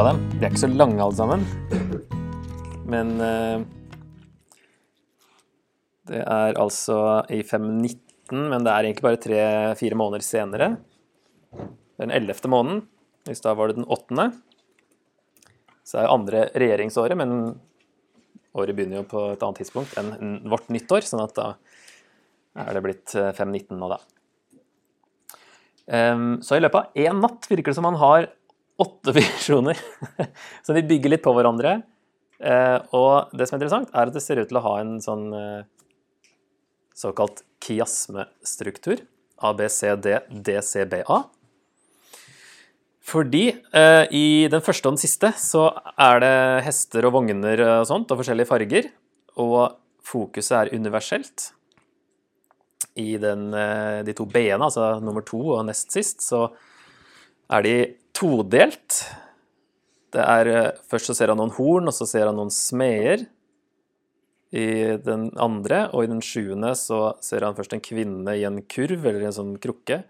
av dem. De er ikke så lange alle sammen. Men uh, det er altså i 519, men det er egentlig bare tre-fire måneder senere. Det er den ellevte måneden. I stad var det den åttende. Så det er jo andre regjeringsåret, men året begynner jo på et annet tidspunkt enn vårt nyttår, sånn at da er det blitt eh, 519 nå, da. Um, så i løpet av én natt virker det som han har åtte visjoner. så de bygger litt på hverandre. Eh, og det som er interessant, er at det ser ut til å ha en sånn eh, såkalt kiasmestruktur. ABCDDCBA. Fordi eh, i den første og den siste så er det hester og vogner og sånt, og forskjellige farger. Og fokuset er universelt. I den, eh, de to B-ene, altså nummer to og nest sist, så er de todelt. Det er, eh, først så ser han noen horn, og så ser han noen smeder i den andre, og i den sjuende så ser han først en kvinne i en kurv, eller i en sånn krukke,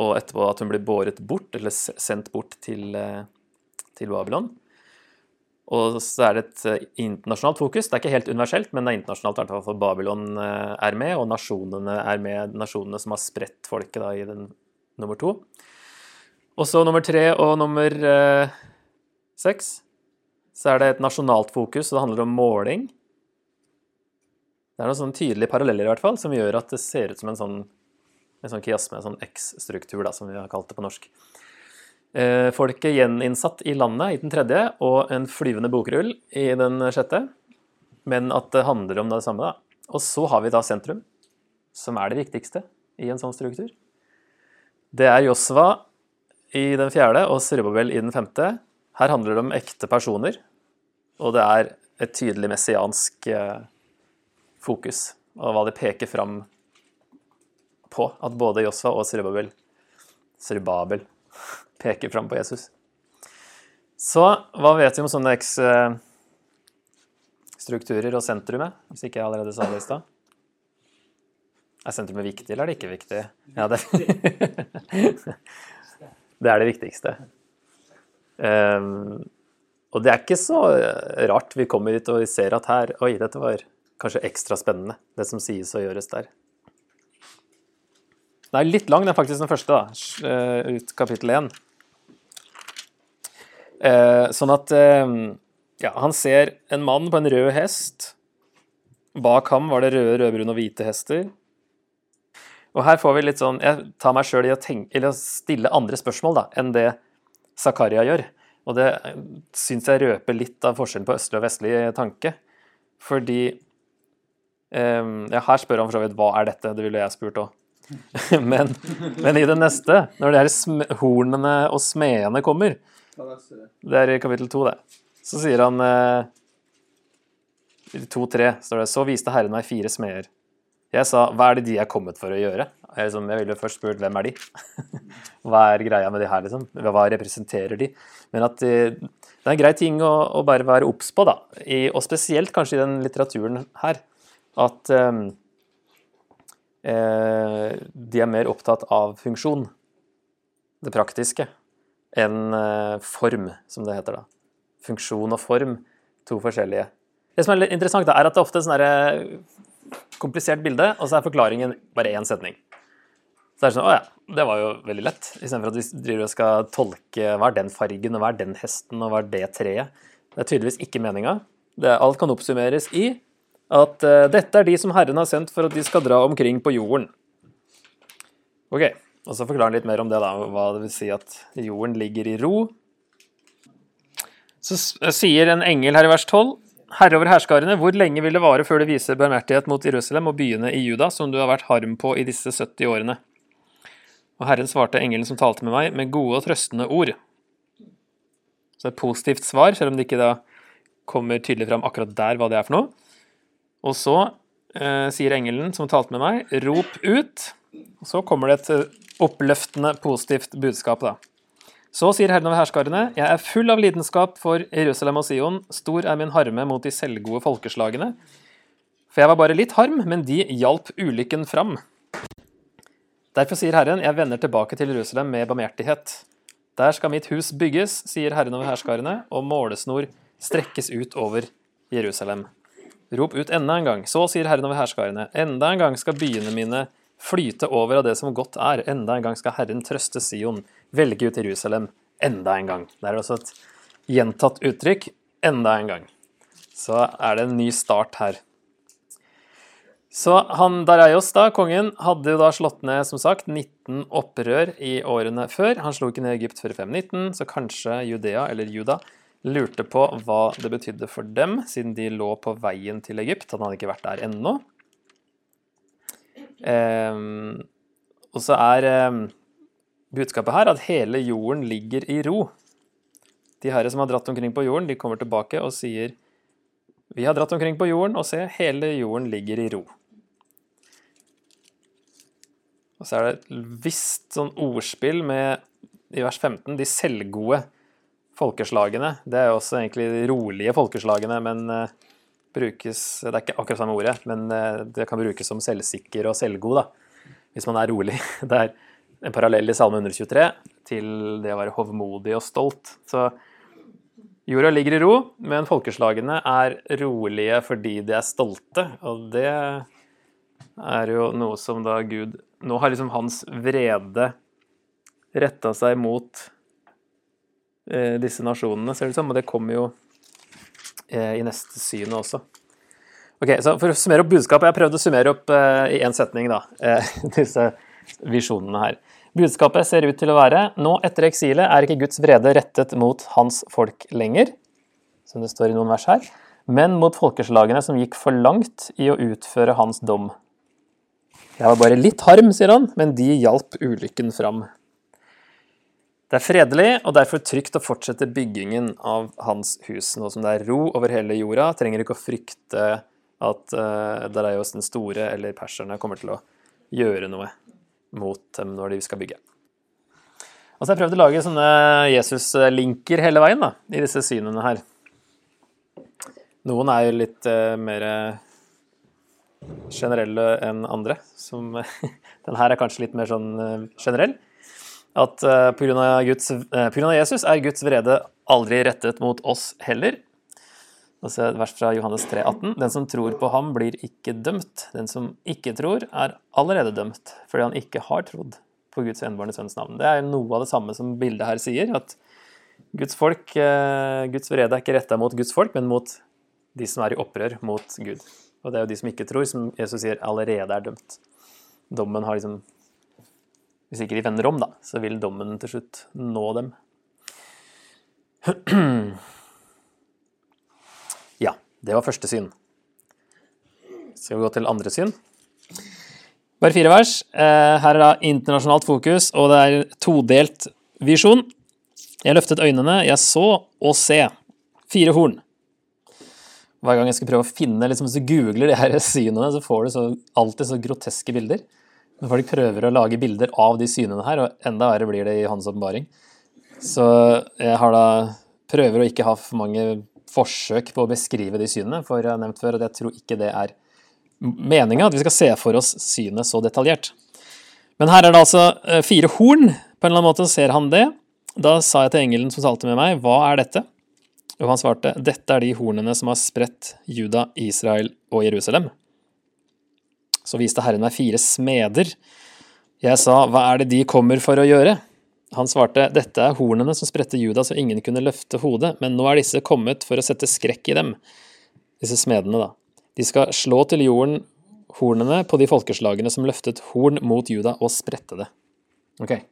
og etterpå at hun blir båret bort, eller sendt bort til, eh, til Babylon. Og så er det et eh, internasjonalt fokus. Det er ikke helt universelt, men det er internasjonalt, i hvert fall for Babylon er med, og nasjonene er med, nasjonene som har spredt folket da, i den nummer to. Og så nummer tre og nummer eh, seks, så er det et nasjonalt fokus, og det handler om måling. Det er noen sånne tydelige paralleller i hvert fall, som gjør at det ser ut som en sånn, en sånn kiasme, en sånn X-struktur, som vi har kalt det på norsk. Eh, folket gjeninnsatt i landet i den tredje, og en flyvende bokrull i den sjette. Men at det handler om det samme, da. Og så har vi da sentrum, som er det viktigste i en sånn struktur. Det er Josva i den fjerde og Srubabel i den femte. Her handler det om ekte personer, og det er et tydelig messiansk eh, fokus, og hva det peker fram på. At både Josva og Srubabel Srubabel peker fram på Jesus. Så hva vet vi om sånne X-strukturer og sentrumet, hvis ikke jeg allerede sa det i stad? Er sentrumet viktig, eller er det ikke viktig? Ja, det, det er det viktigste. Um, og det er ikke så rart vi kommer hit og ser at her Oi, dette var kanskje ekstra spennende, det som sies og gjøres der. Den er litt lang, den er faktisk den første, da, eh, ut kapittel 1. Eh, sånn at eh, ja, han ser en mann på en rød hest. Bak ham var det røde, rødbrune og hvite hester. Og her får vi litt sånn Jeg tar meg sjøl i å, tenke, eller å stille andre spørsmål da, enn det Zakaria gjør. Og det syns jeg røper litt av forskjellen på østlig og vestlig tanke. Fordi um, Ja, her spør han for så vidt hva er dette, det ville jeg spurt òg. men, men i det neste, når de her hornene og smedene kommer, det er i kapittel to, det. Så sier han uh, I to-tre står det Så viste Herren meg fire smeder. Jeg sa hva er det de er kommet for å gjøre? Jeg, liksom, jeg ville først spurt hvem er de? hva er greia med de her, liksom? Hva representerer de? Men at eh, det er en grei ting å, bare være obs på, da. Og spesielt kanskje i den litteraturen her. At eh, eh, de er mer opptatt av funksjon, det praktiske, enn eh, form, som det heter da. Funksjon og form, to forskjellige. Det som er litt interessant, da, er at det ofte er sånn derre komplisert bilde, og så er forklaringen bare én setning. Så det sånn Å ja, det var jo veldig lett. Istedenfor at vi driver og skal tolke hva er den fargen, og hva er den hesten, og hva er det treet. Det er tydeligvis ikke meninga. Alt kan oppsummeres i at uh, dette er de som Herren har sendt for at de skal dra omkring på jorden. Ok, og så forklarer han litt mer om det, da, hva det vil si at jorden ligger i ro. Så sier en engel her i vers 12 Herre over herskarene, hvor lenge vil det vare før du viser barmhjertighet mot Jerusalem og byene i Juda, som du har vært harm på i disse 70 årene? Og Herren svarte engelen som talte med meg, med gode og trøstende ord. Så et positivt svar, selv om det ikke da kommer tydelig fram akkurat der hva det er for noe. Og så eh, sier engelen som talte med meg, rop ut. Og så kommer det et eh, oppløftende, positivt budskap, da. Så sier Herren over herskarene, jeg er full av lidenskap for Jerusalem og Sion, stor er min harme mot de selvgode folkeslagene. For jeg var bare litt harm, men de hjalp ulykken fram. Derfor sier Herren, jeg vender tilbake til Jerusalem med barmhjertighet. Der skal mitt hus bygges, sier Herren over herskarene, og målesnor strekkes ut over Jerusalem. Rop ut enda en gang. Så sier Herren over herskarene, enda en gang skal byene mine flyte over av det som godt er. Enda en gang skal Herren trøste Sion, velge ut Jerusalem. Enda en gang. Det er altså et gjentatt uttrykk. Enda en gang. Så er det en ny start her. Så han Dareios, da, kongen, hadde jo da slått ned som sagt 19 opprør i årene før. Han slo ikke ned Egypt før 519, så kanskje Judea, eller Juda, lurte på hva det betydde for dem, siden de lå på veien til Egypt. Han hadde ikke vært der ennå. Um, og så er um, budskapet her at hele jorden ligger i ro. De herre som har dratt omkring på jorden, de kommer tilbake og sier vi har dratt omkring på jorden, og se, hele jorden ligger i ro. Og så er det et visst sånn ordspill med, i vers 15, de selvgode folkeslagene. Det er jo også egentlig de rolige folkeslagene, men uh, brukes Det er ikke akkurat samme ordet, men uh, det kan brukes som selvsikker og selvgod, da, hvis man er rolig. Det er en parallell i Salme 123 til det å være hovmodig og stolt. Så jorda ligger i ro, men folkeslagene er rolige fordi de er stolte, og det er jo noe som da Gud Nå har liksom hans vrede retta seg mot eh, disse nasjonene, ser det ut som, og det kommer jo eh, i neste synet også. Ok, så For å summere opp budskapet Jeg har prøvd å summere opp eh, i én setning da, eh, disse visjonene her. Budskapet ser ut til å være nå etter eksilet er ikke Guds vrede rettet mot hans folk lenger, som det står i noen vers her, men mot folkeslagene som gikk for langt i å utføre hans dom. Jeg var bare litt harm, sier han, men de hjalp ulykken fram. Det er fredelig og derfor trygt å fortsette byggingen av hans hus. Nå som det er ro over hele jorda, trenger ikke å frykte at uh, Dareios den store eller perserne kommer til å gjøre noe mot dem når de skal bygge. Og så har jeg prøvd å lage sånne Jesus-linker hele veien da, i disse synene her. Noen er jo litt uh, mer generelle enn andre. Som, den her er kanskje litt mer sånn uh, generell. At uh, pga. Uh, Jesus er Guds vrede aldri rettet mot oss heller. Og så vers fra Johannes 3, 18. Den som tror på ham, blir ikke dømt. Den som ikke tror, er allerede dømt, fordi han ikke har trodd på Guds enbårne sønns navn. Det er noe av det samme som bildet her sier, at Guds folk, uh, Guds vrede er ikke retta mot Guds folk, men mot de som er i opprør mot Gud. Og det er jo de som ikke tror, som Jesus sier allerede er dømt. Dommen har liksom Hvis ikke de vender om, da, så vil dommen til slutt nå dem. Ja, det var første syn. Skal vi gå til andre syn? Bare fire vers. Eh, her er da internasjonalt fokus, og det er todelt visjon. Jeg løftet øynene, jeg så og se. Fire horn hver gang jeg skal prøve å finne liksom, Hvis du googler de her synene, så får du så, alltid så groteske bilder. Når folk prøver å lage bilder av de synene her, og enda verre blir det i hans åpenbaring. Så jeg har da prøver å ikke ha for mange forsøk på å beskrive de synene, for jeg har nevnt før at jeg tror ikke det er meninga at vi skal se for oss synet så detaljert. Men her er det altså eh, fire horn. På en eller annen måte ser han det. Da sa jeg til engelen som talte med meg, hva er dette? Og han svarte, dette er de hornene som har spredt Juda, Israel og Jerusalem. Så viste Herren meg fire smeder. Jeg sa, hva er det de kommer for å gjøre? Han svarte, dette er hornene som spredte Juda så ingen kunne løfte hodet, men nå er disse kommet for å sette skrekk i dem. Disse smedene, da. De skal slå til jorden hornene på de folkeslagene som løftet horn mot Juda og spredte det. Ok.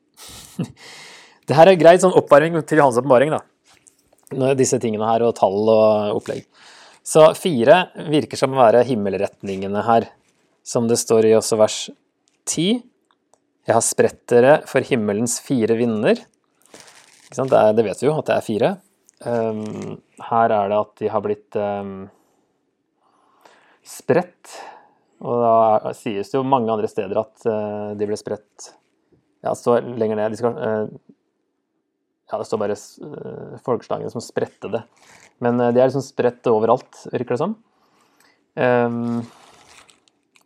Det her er greit sånn oppvarming til Johans åpenbaring, da disse tingene her, og tall og opplegg. Så fire virker som å være himmelretningene her, som det står i også vers 10. Jeg har spredt dere for himmelens fire vinder. Det, er, det, vet vi jo, at det er fire. Um, her er det at de har blitt um, spredt. Og da sies det jo mange andre steder at uh, de ble spredt Ja, det står lenger ned. De skal, uh, ja, det står bare uh, folkeslagene som spredte det. Men de er liksom spredt overalt, virker det som. Um,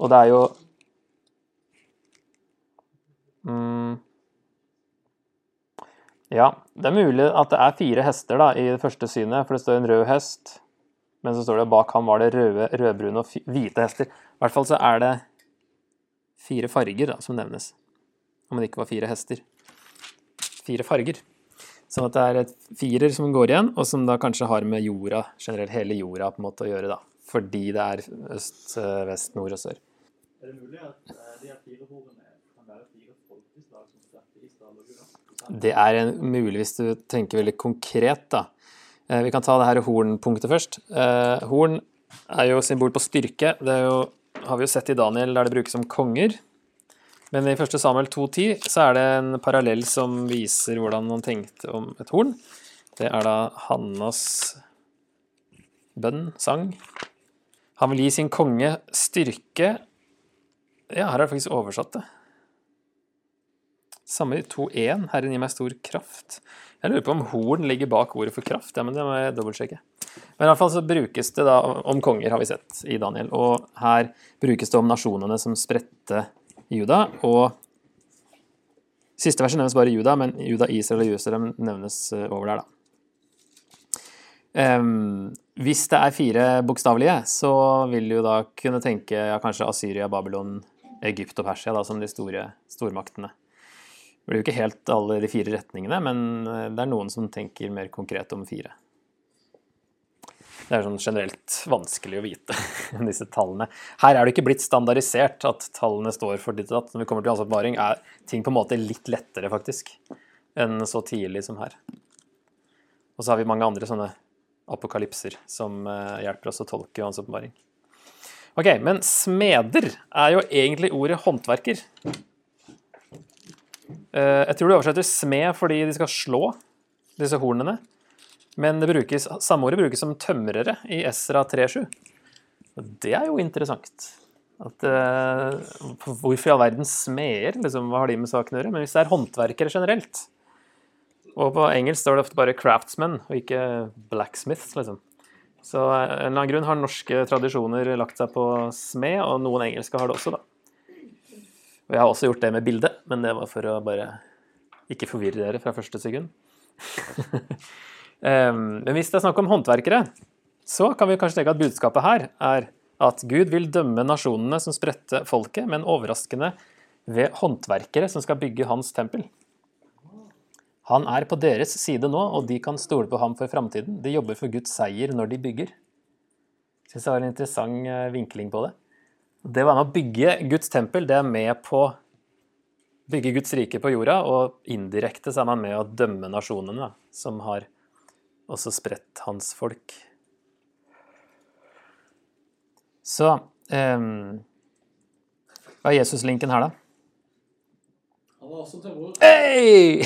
og det er jo mm. Ja, det er mulig at det er fire hester da, i det første synet, for det står en rød hest. Men så står det bak ham var det røde, rødbrune og hvite hester. I hvert fall så er det fire farger da, som nevnes. Om det ikke var fire hester. Fire farger. Sånn at det er et firer som går igjen, og som da kanskje har med jorda, generelt hele jorda på en måte å gjøre, da. Fordi det er øst, eh, vest, nord og sør. Er det mulig at eh, de her fire horene kan være fire folkeslag som sterke Israel? Det er en, mulig hvis du tenker veldig konkret, da. Eh, vi kan ta det her hornpunktet først. Eh, horn er jo symbol på styrke. Det jo, har vi jo sett i Daniel der det brukes som konger. Men i 1. Samuel 2,10 så er det en parallell som viser hvordan man tenkte om et horn. Det er da Hannas bønn, sang. Han vil gi sin konge styrke Ja, her er det faktisk oversatt det. Samme i 2.1. Herren gir meg stor kraft. Jeg lurer på om horn ligger bak ordet for kraft. Ja, men det må jeg dobbeltsjekke. Men i hvert fall så brukes det da om konger, har vi sett i Daniel. Og her brukes det om nasjonene som spredte Juda. Og siste verset nevnes bare Juda, men Juda, Israel og Jerusalem nevnes eh, over der, da. Um, hvis det er fire bokstavelige, så vil du da kunne tenke ja, kanskje Asyria, Babylon, Egypt og Persia da, som de store stormaktene. Det blir jo ikke helt alle de fire retningene, men eh, det er noen som tenker mer konkret om fire. Det er sånn generelt vanskelig å vite, disse tallene. Her er det ikke blitt standardisert at tallene står for ditt og datt. Når vi kommer til ansvarsbevaring, er ting på en måte litt lettere, faktisk, enn så tidlig som her. Og så har vi mange andre sånne apokalypser som eh, hjelper oss å tolke ansvarsbevaring. Ok, men smeder er jo egentlig ordet håndverker. Eh, jeg tror du oversetter smed fordi de skal slå disse hornene. Men det brukes, samme ordet brukes som tømrere i Esra 3.7. Det er jo interessant. At, uh, hvorfor i all verden smeder? Liksom, hva har de med saken å gjøre? Men hvis det er håndverkere generelt Og på engelsk står det ofte bare 'craftsmen' og ikke 'blacksmiths'. Liksom. Så av en eller annen grunn har norske tradisjoner lagt seg på smed, og noen engelske har det også, da. Og jeg har også gjort det med bildet, men det var for å bare ikke forvirre dere fra første sekund. men hvis det er snakk om håndverkere, så kan vi kanskje tenke at budskapet her er at Gud vil dømme nasjonene som spredte folket, men overraskende ved håndverkere som skal bygge hans tempel. Han er på deres side nå, og de kan stole på ham for framtiden. De jobber for Guds seier når de bygger. Jeg syns det var en interessant eh, vinkling på det. Det å være med å bygge Guds tempel, det er med på å bygge Guds rike på jorda, og indirekte så er man med å dømme nasjonene, som har også spredt hans folk. Så um, Hva er Jesus-linken her, da? Han var også tømrer. Vel?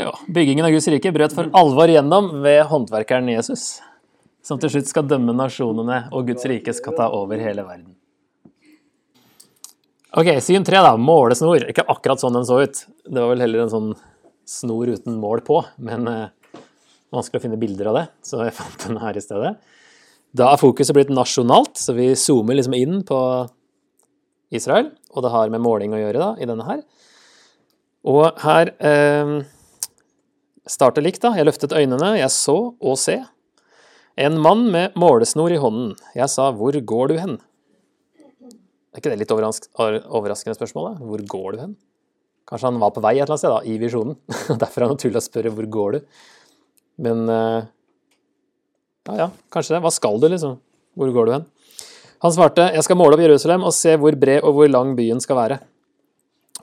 ja, byggingen av Guds rike brøt for alvor gjennom ved håndverkeren Jesus, som til slutt skal dømme nasjonene, og Guds rike skal ta over hele verden. Ok, syn tre, da. Målesnor. Ikke akkurat sånn den så ut. Det var vel heller en sånn snor uten mål på, men eh, vanskelig å finne bilder av det, så jeg fant den her i stedet. Da er fokuset blitt nasjonalt, så vi zoomer liksom inn på Israel, og det har med måling å gjøre da, i denne her. Og her eh, starter likt, da. Jeg løftet øynene, jeg så og se. En mann med målesnor i hånden. Jeg sa, hvor går du hen? Er ikke det litt overraskende spørsmål? Hvor går du hen? Kanskje han var på vei et eller annet sted da, i visjonen. Derfor er det naturlig å spørre hvor går du? Men eh, ja, ja, kanskje det. Hva skal du, liksom? Hvor går du hen? Han svarte, jeg skal måle opp Jerusalem og se hvor bred og hvor lang byen skal være.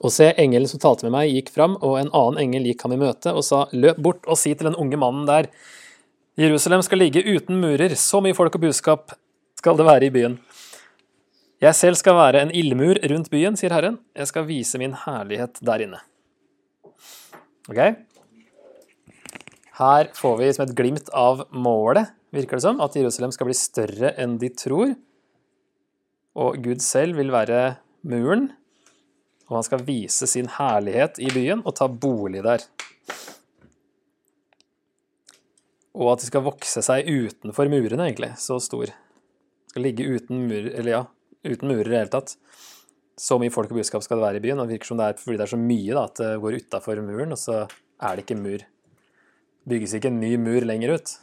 Og se, engelen som talte med meg, gikk fram, og en annen engel gikk ham i møte og sa, løp bort og si til den unge mannen der, Jerusalem skal ligge uten murer, så mye folk og buskap skal det være i byen. Jeg selv skal være en ildmur rundt byen, sier Herren, jeg skal vise min herlighet der inne. Ok? Her får vi som et glimt av målet, virker det som, at Jerusalem skal bli større enn de tror. Og Gud selv vil være muren, og han skal vise sin herlighet i byen og ta bolig der. Og at de skal vokse seg utenfor murene, egentlig. Så stor. Skal ligge uten eller ja, uten murer i det hele tatt. Så mye folk og budskap skal det være i byen, og det virker som det er fordi det er så mye da, at det går utafor muren, og så er det ikke mur. Bygges ikke en ny mur lenger ut.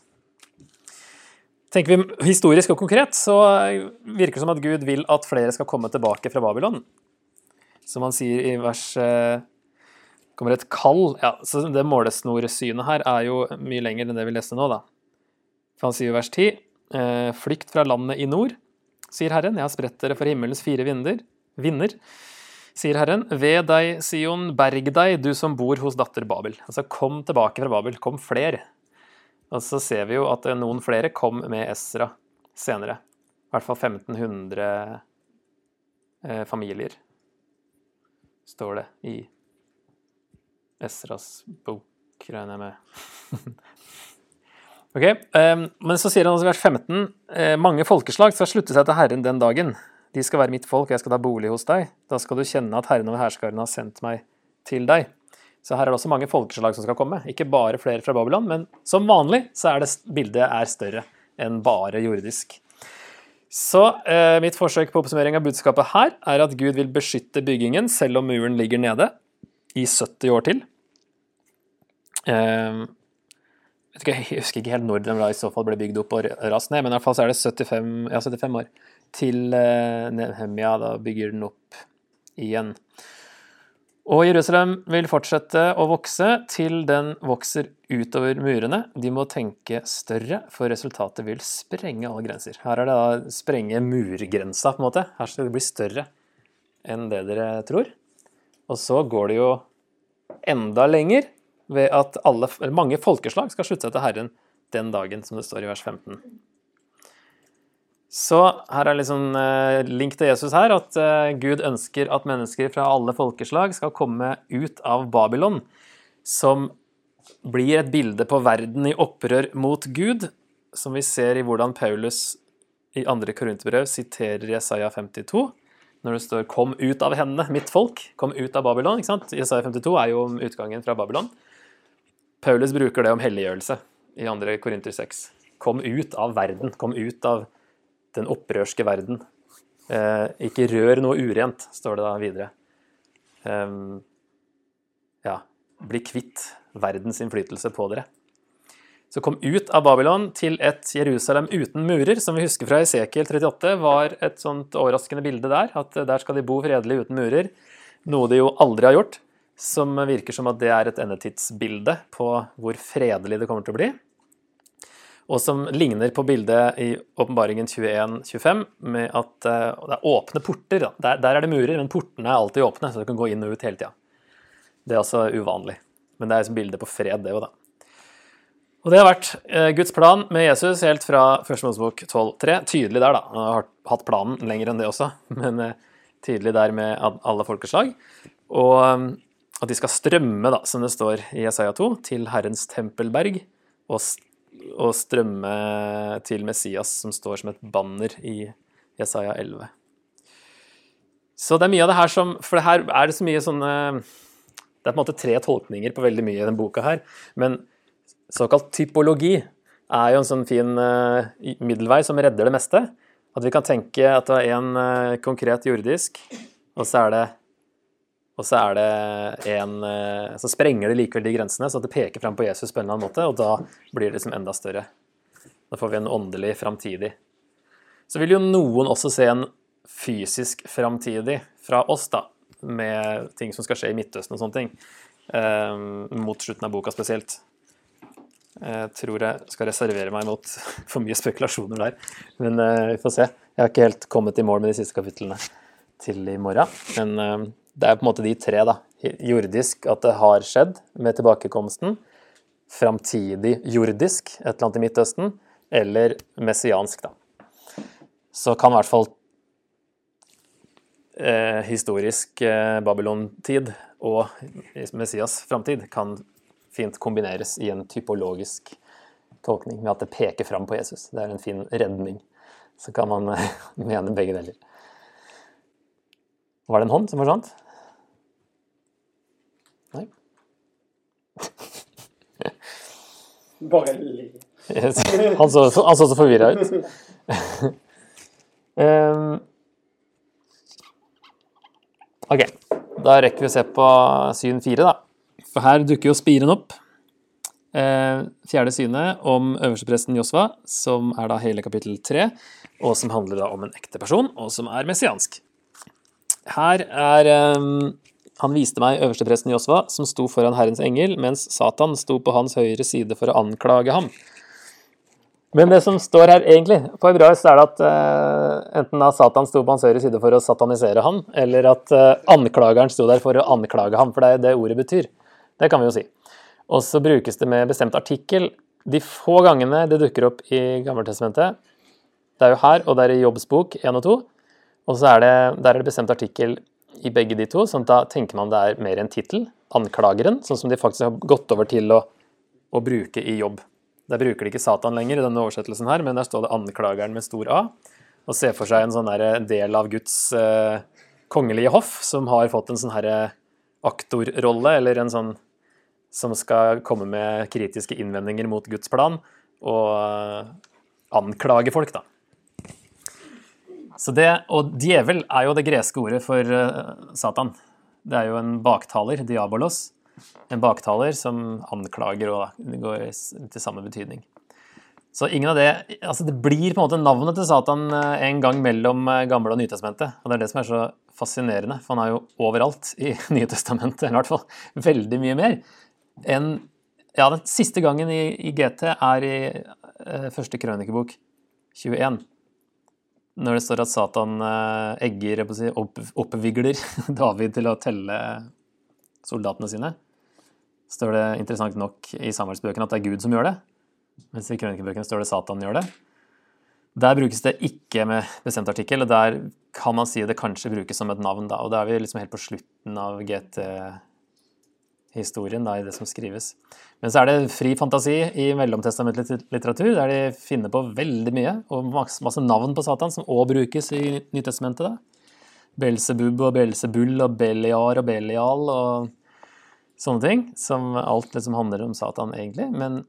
Tenker vi historisk og konkret, så virker det som at Gud vil at flere skal komme tilbake fra Babylon. Som han sier i vers eh, kommer et kall ja, så Det målesnorsynet her er jo mye lenger enn det vi leste nå, da. For han sier i vers 10.: eh, Flykt fra landet i nord, sier Herren, jeg har spredt dere for himmelens fire vinder. Vinner, sier Herren. Ved deg, Sion, berg deg, du som bor hos datter Babel. Altså, kom tilbake fra Babel. Kom fler. Og så ser vi jo at noen flere kom med Esra senere. I hvert fall 1500 eh, familier, står det i Esras bok, regner jeg med. ok, um, Men så sier han også i vers 15 eh, mange folkeslag skal slutte seg til Herren den dagen. De skal være mitt folk, og jeg skal ta bolig hos deg. Da skal du kjenne at Herren over hærskaren har sendt meg til deg. Så her er det også mange folkeslag som skal komme. Ikke bare flere fra Babylon, men som vanlig så er det bildet er større enn bare jordisk. Så eh, mitt forsøk på oppsummering av budskapet her er at Gud vil beskytte byggingen selv om muren ligger nede i 70 år til. Eh, jeg husker ikke helt når den i så fall ble bygd opp og rast ned, men i hvert fall så er det 75, ja, 75 år til eh, Nehemia da bygger den opp igjen. Og Jerusalem vil fortsette å vokse til den vokser utover murene. De må tenke større, for resultatet vil sprenge alle grenser. Her er det da sprenge murgrensa, på en måte. Her skal det bli større enn det dere tror. Og så går det jo enda lenger ved at alle, mange folkeslag skal slutte seg til Herren den dagen, som det står i vers 15. Så her er liksom eh, link til Jesus her, at eh, Gud ønsker at mennesker fra alle folkeslag skal komme ut av Babylon, som blir et bilde på verden i opprør mot Gud, som vi ser i hvordan Paulus i 2. Korinterbrev siterer Jesaja 52, når det står 'Kom ut av henne, mitt folk'. Kom ut av Babylon. ikke sant? Jesaja 52 er jo om utgangen fra Babylon. Paulus bruker det om helliggjørelse i 2. Korinter 6. Kom ut av verden. Kom ut av den opprørske verden. Eh, ikke rør noe urent, står det da videre. Eh, ja, bli kvitt verdens innflytelse på dere. Så kom ut av Babylon til et Jerusalem uten murer, som vi husker fra Esekiel 38 var et sånt overraskende bilde der. At der skal de bo fredelig uten murer. Noe de jo aldri har gjort. Som virker som at det er et endetidsbilde på hvor fredelig det kommer til å bli og som ligner på bildet i Åpenbaringen 21-25, med at uh, det er åpne porter. Der, der, er det murer, men portene er alltid åpne, så du kan gå inn og ut hele tida. Det er også uvanlig. Men det er et bilde på fred, det òg, da. Og det har vært uh, Guds plan med Jesus helt fra 1. Mosebok 12.3. Tydelig der, da. Han har hatt planen lenger enn det også, men uh, tydelig der med alle folkeslag. Og at de skal strømme, da, som det står i Jesaja 2, til Herrens tempelberg og å strømme til Messias, som står som et banner i Jesaja 11. Så det er mye av det her som For her er det så mye sånne Det er på en måte tre tolkninger på veldig mye i denne boka her. Men såkalt typologi er jo en sånn fin uh, middelvei som redder det meste. At vi kan tenke at det er en uh, konkret jordisk, og så er det og så er det en eh, Så sprenger det likevel de grensene, så at det peker fram på Jesus på en eller annen måte, og da blir det liksom enda større. Da får vi en åndelig framtidig. Så vil jo noen også se en fysisk framtidig fra oss, da, med ting som skal skje i Midtøsten og sånne ting. Um, mot slutten av boka spesielt. Jeg tror jeg skal reservere meg mot for mye spekulasjoner der. Men uh, vi får se. Jeg har ikke helt kommet i mål med de siste kapitlene til i morgen. Men eh, det er på en måte de tre, da. Jordisk, at det har skjedd med tilbakekomsten. Framtidig jordisk, et eller annet i Midtøsten. Eller messiansk, da. Så kan i hvert fall eh, historisk eh, Babylon-tid og Messias framtid kan fint kombineres i en typologisk tolkning, med at det peker fram på Jesus. Det er en fin redning. Så kan man eh, mene begge deler. Var det en hånd som forsvant? Bare le. Yes. Han så, han så så forvirra ut. um, Ok, da rekker vi å se på syn fire, da. For her dukker jo spiren opp. Eh, fjerde synet om øverstepresten Josva, som er da hele kapittel tre, og som handler da om en ekte person, og som er messiansk. Her er eh, Han viste meg øverstepresten Josva, som sto foran Herrens engel, mens Satan sto på hans høyre side for å anklage ham. Men det som står her egentlig, på hebraisk, er det at uh, enten da Satan sto på hans høyre side for å satanisere ham, eller at uh, anklageren sto der for å anklage ham, for det er det ordet betyr. Det kan vi jo si. Og så brukes det med bestemt artikkel. De få gangene det dukker opp i Gammeltestamentet, det er jo her, og det er i Jobbs bok 1 og 2, og så er det, der er det bestemt artikkel i begge de to, sånn at da tenker man det er mer en tittel, anklageren, sånn som de faktisk har gått over til å, å bruke i jobb. Der bruker de ikke Satan lenger i denne oversettelsen her, men der står det 'anklageren' med stor A. Og ser for seg en sånn del av Guds eh, kongelige hoff som har fått en sånn herre aktorrolle, eller en sånn som skal komme med kritiske innvendinger mot Guds plan, og eh, anklage folk, da. Det, Og djevel er jo det greske ordet for uh, Satan. Det er jo en baktaler, diabolos en baktaler som anklager, og det går til samme betydning. Så ingen av det altså Det blir på en måte navnet til Satan eh, en gang mellom eh, Gamle og Nytestamentet. Og det er det som er så fascinerende, for han er jo overalt i Nytestamentet, i hvert fall veldig mye mer enn Ja, den siste gangen i, i GT er i eh, første krønikebok 21. Når det står at Satan eh, egger, opp, oppvigler David til å telle soldatene sine står det interessant nok i samarbeidsbøkene at det er Gud som gjør det, mens i krønikebøkene står det Satan gjør det. Der brukes det ikke med bestemt artikkel, og der kan man si det kanskje brukes som et navn. Da, og da er vi liksom helt på slutten av GT-historien, da, i det som skrives. Men så er det fri fantasi i mellomtestamentlig litteratur, der de finner på veldig mye, og masse, masse navn på Satan, som òg brukes i Nytestamentet. Belsebub og Belsebull og Beliar og Belial og sånne ting. Som alt liksom handler om Satan, egentlig. Men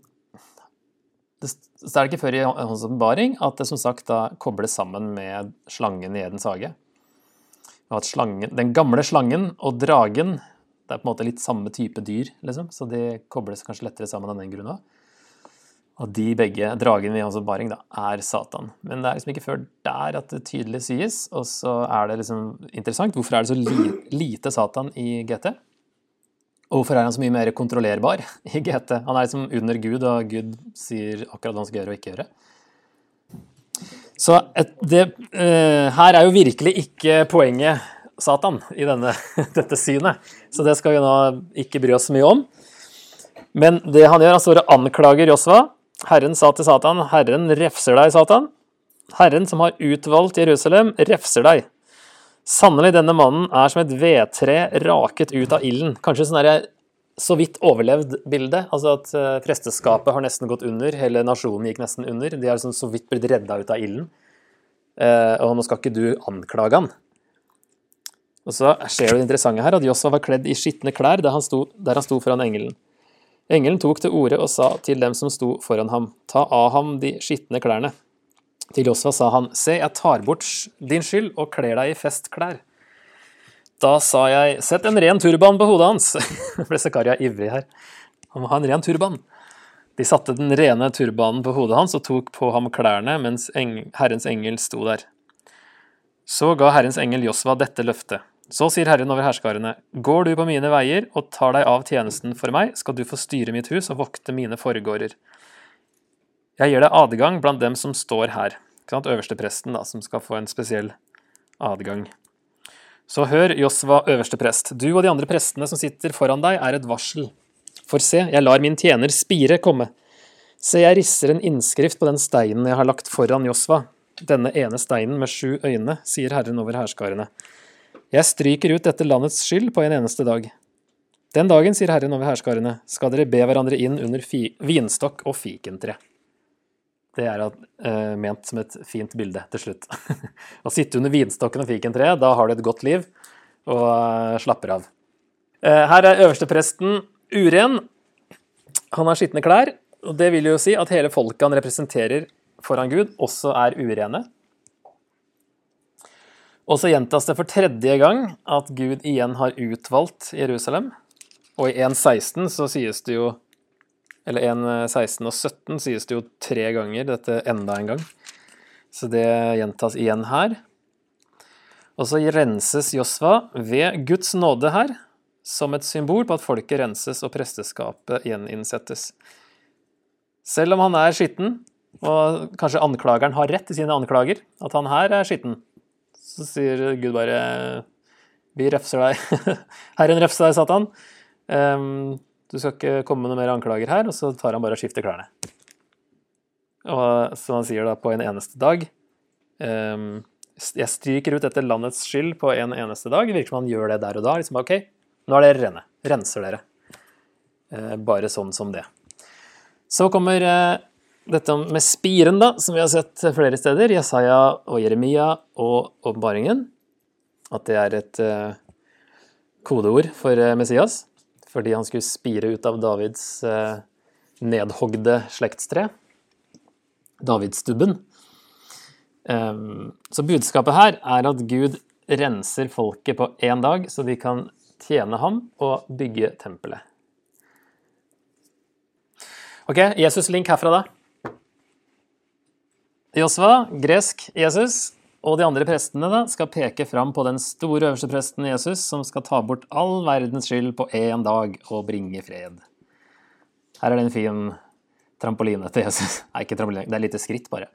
det, så er ikke før i Hans åpenbaring at det som sagt da kobles sammen med slangen i Edens hage. Og at slangen, Den gamle slangen og dragen det er på en måte litt samme type dyr, liksom, så de kobles kanskje lettere sammen av den grunn. Og de begge, dragen i Hans åpenbaring, er Satan. Men det er liksom ikke før der at det tydelig sies. Og så er det liksom interessant. Hvorfor er det så li, lite Satan i GT? Og hvorfor er han så mye mer kontrollerbar i GT? Han er liksom under Gud, og Gud sier akkurat hva han skal gjøre og ikke gjøre. Så et, det, uh, her er jo virkelig ikke poenget Satan i denne, dette synet. Så det skal vi nå ikke bry oss så mye om. Men det han gjør, han står og anklager Josva. Herren sa til Satan, Herren refser deg, Satan. Herren som har utvalgt Jerusalem, refser deg. Sannelig, denne mannen er som et vedtre raket ut av ilden. Kanskje sånn derre så vidt overlevd bilde. Altså at eh, presteskapet har nesten gått under, hele nasjonen gikk nesten under. De har liksom så vidt blitt redda ut av ilden. Eh, og nå skal ikke du anklage han. Og så skjer det interessante her at Josva var kledd i skitne klær der han sto, der han sto foran engelen. Engelen tok til orde og sa til dem som sto foran ham, ta av ham de skitne klærne. Til Josva sa han, se, jeg tar bort din skyld og kler deg i festklær. Da sa jeg, sett en ren turban på hodet hans. ble Zakaria ivrig her. Han må ha en ren turban. De satte den rene turbanen på hodet hans og tok på ham klærne mens Herrens engel sto der. Så ga Herrens engel Josva dette løftet. Så sier Herren over herskarene, går du på mine veier og tar deg av tjenesten for meg, skal du få styre mitt hus og vokte mine forgårder. Jeg gir deg adgang blant dem som står her. Øverstepresten, da, som skal få en spesiell adgang. Så hør, Josva øversteprest, du og de andre prestene som sitter foran deg, er et varsel. For se, jeg lar min tjener Spire komme. Se, jeg risser en innskrift på den steinen jeg har lagt foran Josva. Denne ene steinen med sju øyne, sier Herren over hærskarene. Jeg stryker ut dette landets skyld på en eneste dag. Den dagen, sier Herren over hærskarene, skal dere be hverandre inn under vinstokk og fikentre. Det er uh, ment som et fint bilde til slutt. Å sitte under vinstokken og fikentreet, da har du et godt liv og uh, slapper av. Uh, her er øverstepresten uren. Han har skitne klær, og det vil jo si at hele folket han representerer foran Gud, også er urene. Og så gjentas det for tredje gang at Gud igjen har utvalgt Jerusalem. Og i 1.16 så sies det jo Eller 1.16 og 17 sies det jo tre ganger dette enda en gang. Så det gjentas igjen her. Og så renses Josva ved Guds nåde her, som et symbol på at folket renses og presteskapet gjeninnsettes. Selv om han er skitten, og kanskje anklageren har rett i sine anklager, at han her er skitten, så sier Gud bare Vi refser deg. Herren refser deg, Satan. Du skal ikke komme med noen mer anklager her. Og så tar han bare og skifter klærne. Og som han sier da på en eneste dag Jeg stryker ut dette landets skyld på en eneste dag. Det virker som han gjør det der og da. Liksom, OK, nå er dere rene. Renser dere. Uh, bare sånn som det. Så kommer uh, dette med spiren, da, som vi har sett flere steder. Jesaja og Jeremia og åpenbaringen. At det er et uh, kodeord for uh, Messias. Fordi han skulle spire ut av Davids uh, nedhogde slektstre. Davidsstubben. Um, så budskapet her er at Gud renser folket på én dag, så de kan tjene ham og bygge tempelet. Ok, Jesus-link herfra, da. Josva, gresk Jesus, og de andre prestene da, skal peke fram på den store øverste presten Jesus, som skal ta bort all verdens skyld på én dag og bringe fred. Her er det en fin trampoline til Jesus. Nei, ikke trampoline, det er et lite skritt, bare.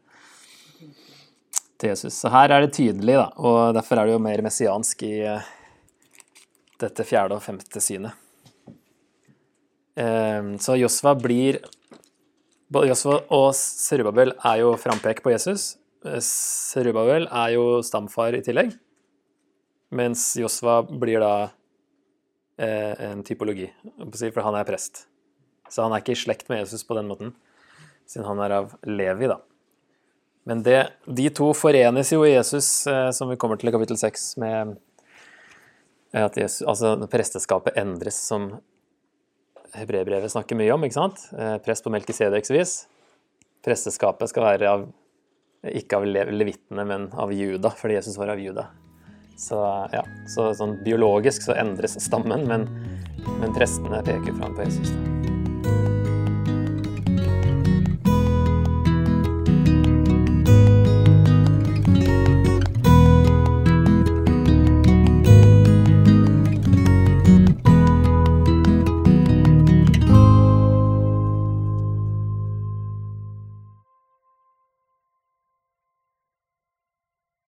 Til Jesus. Så her er det tydelig, da, og derfor er det jo mer messiansk i uh, dette fjerde og femte synet. Uh, så Josva blir både Josfa og Serubabel er jo frampek på Jesus. Serubabel er jo stamfar i tillegg, mens Josfa blir da eh, en typologi, for han er prest. Så han er ikke i slekt med Jesus på den måten, siden han er av Levi, da. Men det, de to forenes jo i Jesus, eh, som vi kommer til i kapittel 6, med at Jesus, altså presteskapet endres som hebreerbrevet snakker mye om. ikke sant? Press prest på Melkisedeks vis. Presteskapet skal være av, ikke av levittene, men av Juda, fordi Jesus var av Juda. Så ja, så sånn biologisk så endres stammen, men, men prestene peker fram på Jesus. Da.